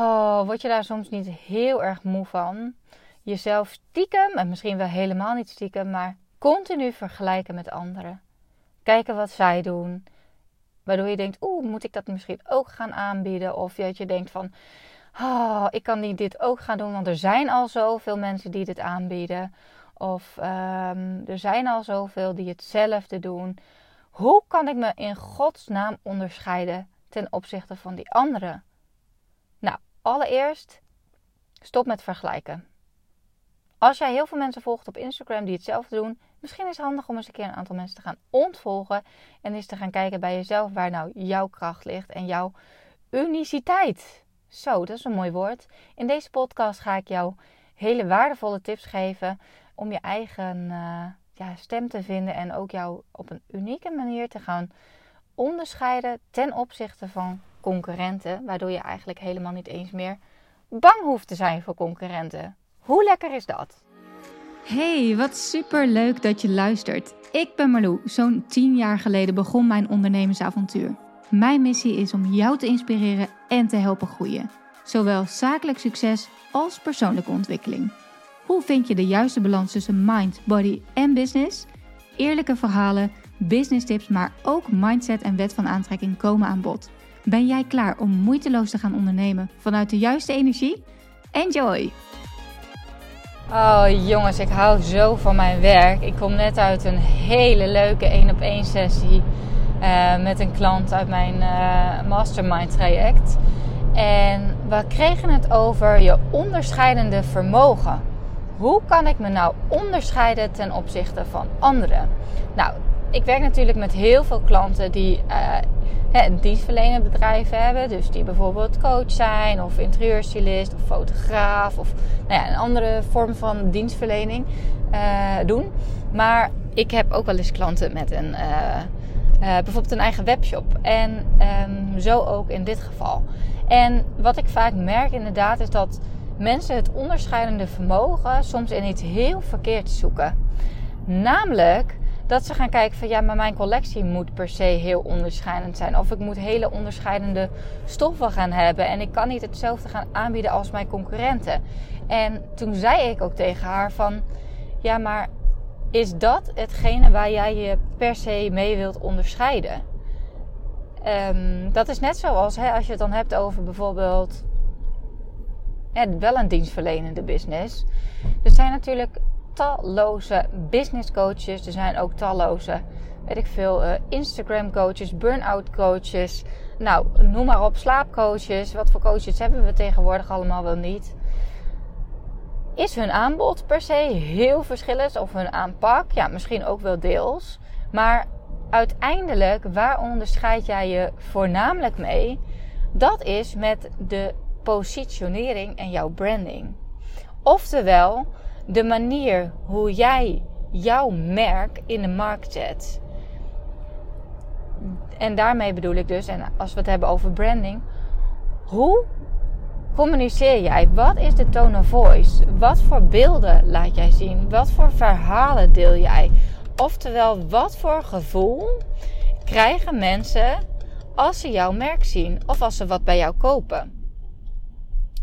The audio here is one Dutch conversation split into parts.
Oh, word je daar soms niet heel erg moe van? Jezelf stiekem, en misschien wel helemaal niet stiekem, maar continu vergelijken met anderen. Kijken wat zij doen. Waardoor je denkt, oeh, moet ik dat misschien ook gaan aanbieden? Of dat je denkt van, oh, ik kan niet dit ook gaan doen, want er zijn al zoveel mensen die dit aanbieden. Of um, er zijn al zoveel die hetzelfde doen. Hoe kan ik me in godsnaam onderscheiden ten opzichte van die anderen? Allereerst stop met vergelijken. Als jij heel veel mensen volgt op Instagram die hetzelfde doen, misschien is het handig om eens een keer een aantal mensen te gaan ontvolgen en eens te gaan kijken bij jezelf waar nou jouw kracht ligt en jouw uniciteit. Zo, dat is een mooi woord. In deze podcast ga ik jou hele waardevolle tips geven om je eigen uh, ja, stem te vinden en ook jou op een unieke manier te gaan onderscheiden ten opzichte van concurrenten, waardoor je eigenlijk helemaal niet eens meer bang hoeft te zijn voor concurrenten. Hoe lekker is dat? Hey, wat super leuk dat je luistert. Ik ben Marlou. Zo'n 10 jaar geleden begon mijn ondernemersavontuur. Mijn missie is om jou te inspireren en te helpen groeien. Zowel zakelijk succes als persoonlijke ontwikkeling. Hoe vind je de juiste balans tussen mind, body en business? Eerlijke verhalen, business tips, maar ook mindset en wet van aantrekking komen aan bod. Ben jij klaar om moeiteloos te gaan ondernemen vanuit de juiste energie? Enjoy! Oh jongens, ik hou zo van mijn werk. Ik kom net uit een hele leuke 1 op 1 sessie uh, met een klant uit mijn uh, mastermind traject. En we kregen het over je onderscheidende vermogen. Hoe kan ik me nou onderscheiden ten opzichte van anderen? Nou, ik werk natuurlijk met heel veel klanten die uh, een dienstverlenend bedrijf hebben. Dus die bijvoorbeeld coach zijn, of interieurstylist, of fotograaf, of nou ja, een andere vorm van dienstverlening uh, doen. Maar ik heb ook wel eens klanten met een, uh, bijvoorbeeld een eigen webshop. En um, zo ook in dit geval. En wat ik vaak merk inderdaad is dat mensen het onderscheidende vermogen soms in iets heel verkeerd zoeken. Namelijk dat ze gaan kijken van ja, maar mijn collectie moet per se heel onderscheidend zijn. Of ik moet hele onderscheidende stoffen gaan hebben. En ik kan niet hetzelfde gaan aanbieden als mijn concurrenten. En toen zei ik ook tegen haar van ja, maar is dat hetgene waar jij je per se mee wilt onderscheiden? Um, dat is net zoals hè, als je het dan hebt over bijvoorbeeld wel een dienstverlenende business. Er zijn natuurlijk talloze business coaches. Er zijn ook talloze, weet ik veel, uh, Instagram coaches, burn-out coaches. Nou, noem maar op, slaapcoaches. Wat voor coaches hebben we tegenwoordig allemaal wel niet? Is hun aanbod per se heel verschillend of hun aanpak? Ja, misschien ook wel deels. Maar uiteindelijk, waar onderscheid jij je voornamelijk mee? Dat is met de positionering en jouw branding. Oftewel, de manier hoe jij jouw merk in de markt zet. En daarmee bedoel ik dus, en als we het hebben over branding, hoe communiceer jij? Wat is de tone of voice? Wat voor beelden laat jij zien? Wat voor verhalen deel jij? Oftewel, wat voor gevoel krijgen mensen als ze jouw merk zien of als ze wat bij jou kopen?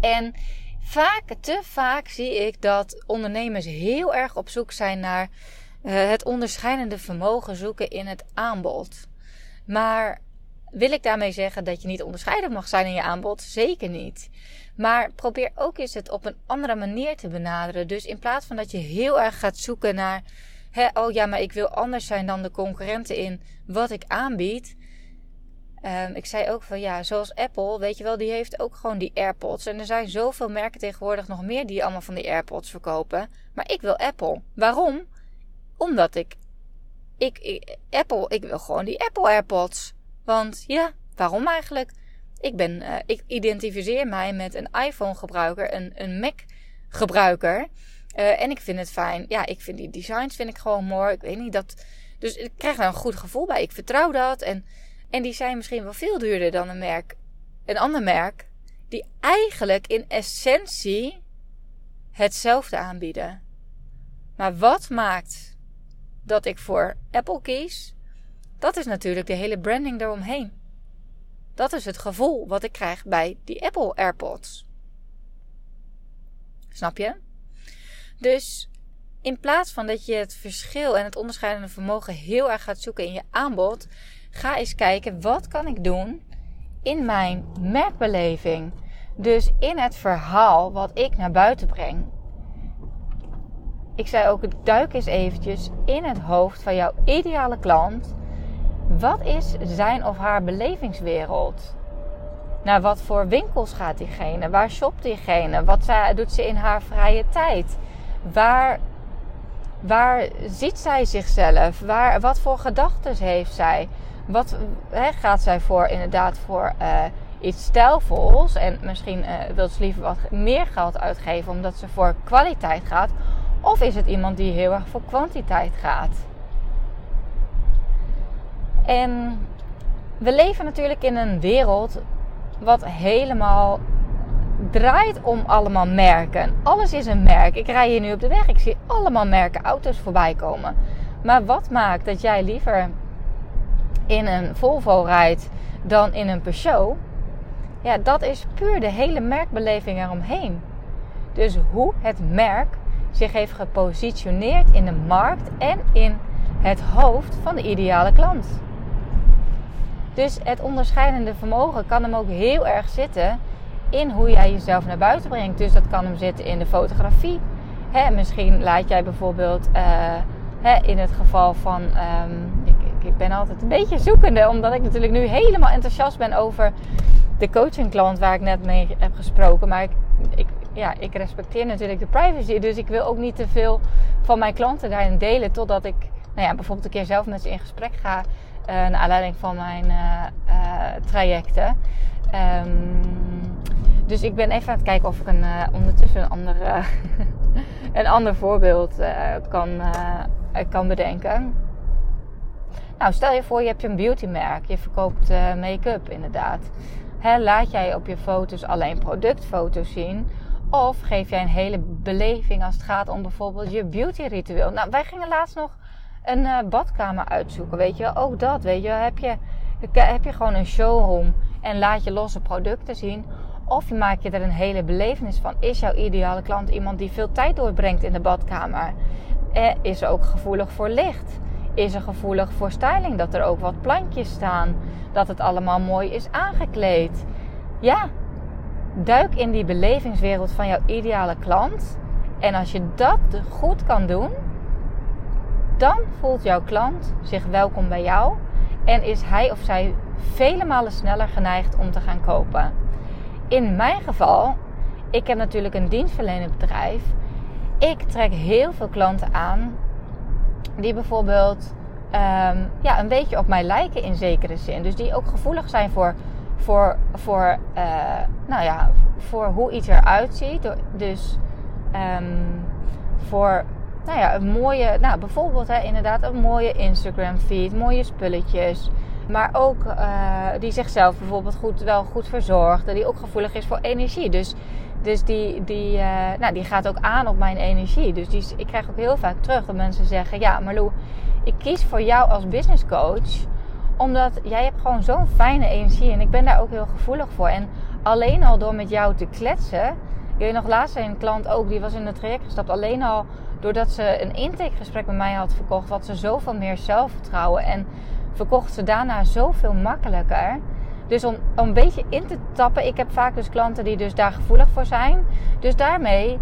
En vaak, te vaak zie ik dat ondernemers heel erg op zoek zijn naar uh, het onderscheidende vermogen zoeken in het aanbod. Maar wil ik daarmee zeggen dat je niet onderscheidend mag zijn in je aanbod? Zeker niet. Maar probeer ook eens het op een andere manier te benaderen. Dus in plaats van dat je heel erg gaat zoeken naar, hè, oh ja, maar ik wil anders zijn dan de concurrenten in wat ik aanbied Um, ik zei ook van ja, zoals Apple, weet je wel, die heeft ook gewoon die AirPods. En er zijn zoveel merken tegenwoordig nog meer die allemaal van die AirPods verkopen. Maar ik wil Apple. Waarom? Omdat ik, ik, Apple, ik wil gewoon die Apple AirPods. Want ja, waarom eigenlijk? Ik ben, uh, ik identificeer mij met een iPhone gebruiker, een, een Mac gebruiker. Uh, en ik vind het fijn. Ja, ik vind die designs vind ik gewoon mooi. Ik weet niet dat. Dus ik krijg er een goed gevoel bij. Ik vertrouw dat. En en die zijn misschien wel veel duurder dan een merk, een ander merk, die eigenlijk in essentie hetzelfde aanbieden. Maar wat maakt dat ik voor Apple kies? Dat is natuurlijk de hele branding eromheen. Dat is het gevoel wat ik krijg bij die Apple AirPods. Snap je? Dus in plaats van dat je het verschil en het onderscheidende vermogen heel erg gaat zoeken in je aanbod, ga eens kijken wat kan ik doen in mijn merkbeleving. Dus in het verhaal wat ik naar buiten breng. Ik zei ook, duik eens eventjes in het hoofd van jouw ideale klant. Wat is zijn of haar belevingswereld? Naar wat voor winkels gaat diegene? Waar shopt diegene? Wat doet ze in haar vrije tijd? Waar, waar ziet zij zichzelf? Waar, wat voor gedachten heeft zij? Wat gaat zij voor inderdaad voor uh, iets stijlvols? En misschien uh, wil ze liever wat meer geld uitgeven omdat ze voor kwaliteit gaat. Of is het iemand die heel erg voor kwantiteit gaat? En we leven natuurlijk in een wereld wat helemaal draait om allemaal merken. Alles is een merk. Ik rij hier nu op de weg. Ik zie allemaal merken auto's voorbij komen. Maar wat maakt dat jij liever in een Volvo rijdt dan in een Peugeot? Ja, dat is puur de hele merkbeleving eromheen. Dus hoe het merk zich heeft gepositioneerd in de markt en in het hoofd van de ideale klant. Dus het onderscheidende vermogen kan hem ook heel erg zitten in hoe jij jezelf naar buiten brengt. Dus dat kan hem zitten in de fotografie. misschien laat jij bijvoorbeeld uh, in het geval van. Um, ik, ben altijd een beetje zoekende, omdat ik natuurlijk nu helemaal enthousiast ben over de coachingklant waar ik net mee heb gesproken. Maar ik, ik, ja, ik respecteer natuurlijk de privacy. Dus ik wil ook niet te veel van mijn klanten daarin delen. Totdat ik nou ja, bijvoorbeeld een keer zelf met ze in gesprek ga. Uh, naar aanleiding van mijn uh, trajecten. Um, dus ik ben even aan het kijken of ik een, ondertussen een ander, een ander voorbeeld kan, kan bedenken. Nou, stel je voor, je hebt een beautymerk. Je verkoopt make-up inderdaad. Hè, laat jij op je foto's alleen productfoto's zien? Of geef jij een hele beleving als het gaat om bijvoorbeeld je beauty ritueel? Nou, wij gingen laatst nog een uh, badkamer uitzoeken, weet je Ook dat, weet je Heb je, heb je gewoon een showroom en laat je losse producten zien? Of maak je er een hele belevenis van? Is jouw ideale klant iemand die veel tijd doorbrengt in de badkamer? Eh, is ook gevoelig voor licht? Is er gevoelig voor styling? Dat er ook wat plantjes staan? Dat het allemaal mooi is aangekleed? Ja, duik in die belevingswereld van jouw ideale klant. En als je dat goed kan doen, dan voelt jouw klant zich welkom bij jou en is hij of zij vele malen sneller geneigd om te gaan kopen. In mijn geval, ik heb natuurlijk een dienstverlenend bedrijf. Ik trek heel veel klanten aan die bijvoorbeeld um, ja, een beetje op mij lijken in zekere zin. Dus die ook gevoelig zijn voor, voor, voor, uh, nou ja, voor hoe iets eruit ziet. Dus um, voor nou ja, een mooie, nou bijvoorbeeld hè, inderdaad een mooie Instagram feed, mooie spulletjes. Maar ook uh, die zichzelf bijvoorbeeld goed, wel goed verzorgt. Die ook gevoelig is voor energie. Dus, dus die, die, uh, nou, die gaat ook aan op mijn energie. Dus die, ik krijg ook heel vaak terug dat mensen zeggen: Ja, Marlou, ik kies voor jou als business coach. Omdat jij hebt gewoon zo'n fijne energie. En ik ben daar ook heel gevoelig voor. En alleen al door met jou te kletsen. Ik weet nog laatst een klant ook, die was in het traject gestapt. Alleen al doordat ze een intakegesprek met mij had verkocht, had ze zoveel meer zelfvertrouwen. En verkocht ze daarna zoveel makkelijker. Dus om, een beetje in te tappen, ik heb vaak dus klanten die dus daar gevoelig voor zijn. Dus daarmee,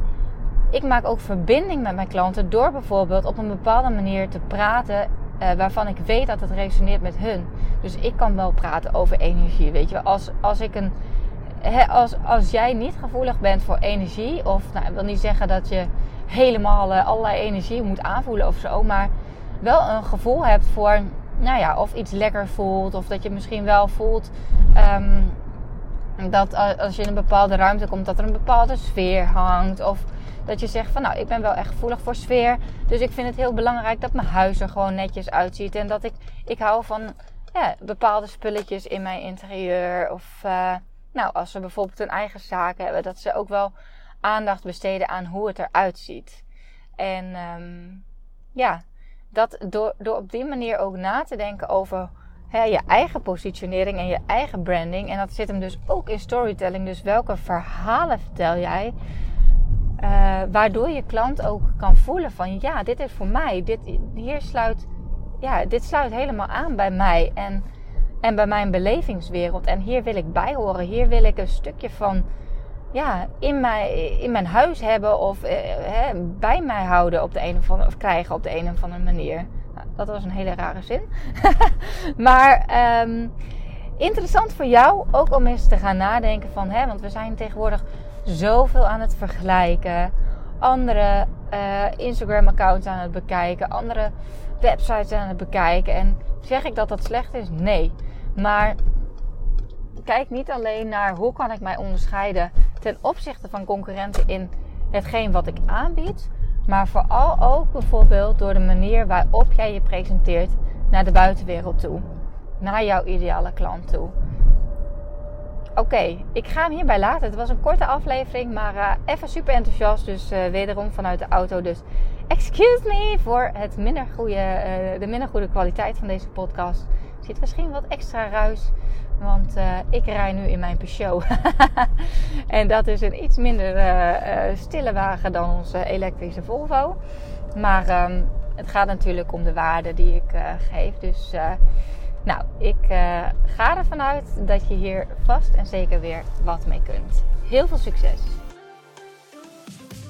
ik maak ook verbinding met mijn klanten door bijvoorbeeld op een bepaalde manier te praten uh, waarvan ik weet dat het resoneert met hun. Dus ik kan wel praten over energie, weet je. Als, als ik een... als, als jij niet gevoelig bent voor energie, of nou, ik wil niet zeggen dat je helemaal uh, allerlei energie moet aanvoelen of zo, maar wel een gevoel hebt voor nou ja, of iets lekker voelt. Of dat je misschien wel voelt um, dat als je in een bepaalde ruimte komt, dat er een bepaalde sfeer hangt. Of dat je zegt van nou, ik ben wel echt gevoelig voor sfeer. Dus ik vind het heel belangrijk dat mijn huis er gewoon netjes uitziet. En dat ik, ik hou van ja, bepaalde spulletjes in mijn interieur. Of uh, nou, als ze bijvoorbeeld een eigen zaak hebben, dat ze ook wel aandacht besteden aan hoe het eruit ziet. En um, ja, dat door, door op die manier ook na te denken over je eigen positionering en je eigen branding. En dat zit hem dus ook in storytelling. Dus welke verhalen vertel jij? Uh, waardoor je klant ook kan voelen van ja, dit is voor mij. Dit, hier sluit, ja, dit sluit helemaal aan bij mij en, en bij mijn belevingswereld. En hier wil ik bij horen. Hier wil ik een stukje van ja, in, mijn, in mijn huis hebben of eh, bij mij houden op de een of andere, of krijgen op de een of andere manier. Nou, dat was een hele rare zin. maar um, interessant voor jou ook om eens te gaan nadenken van, hè, want we zijn tegenwoordig zoveel aan het vergelijken. Andere uh, Instagram-accounts aan het bekijken. Andere websites aan het bekijken. En zeg ik dat dat slecht is? Nee. Maar kijk niet alleen naar hoe kan ik mij onderscheiden ten opzichte van concurrenten in hetgeen wat ik aanbied. Maar vooral ook bijvoorbeeld door de manier waarop jij je presenteert naar de buitenwereld toe. Naar jouw ideale klant toe. Oké, ik ga hem hierbij laten. Het was een korte aflevering, maar uh, even super enthousiast. Dus uh, wederom vanuit de auto. Dus excuse me voor het minder goede, uh, de minder goede kwaliteit van deze podcast. Zit misschien wat extra ruis. Want ik rij nu in mijn Peugeot. en dat is een iets minder stille wagen dan onze elektrische Volvo. Maar um, het gaat natuurlijk om de waarde die ik geef. Dus nou, ik ga ervan uit dat je hier vast en zeker weer wat mee kunt. Heel veel succes!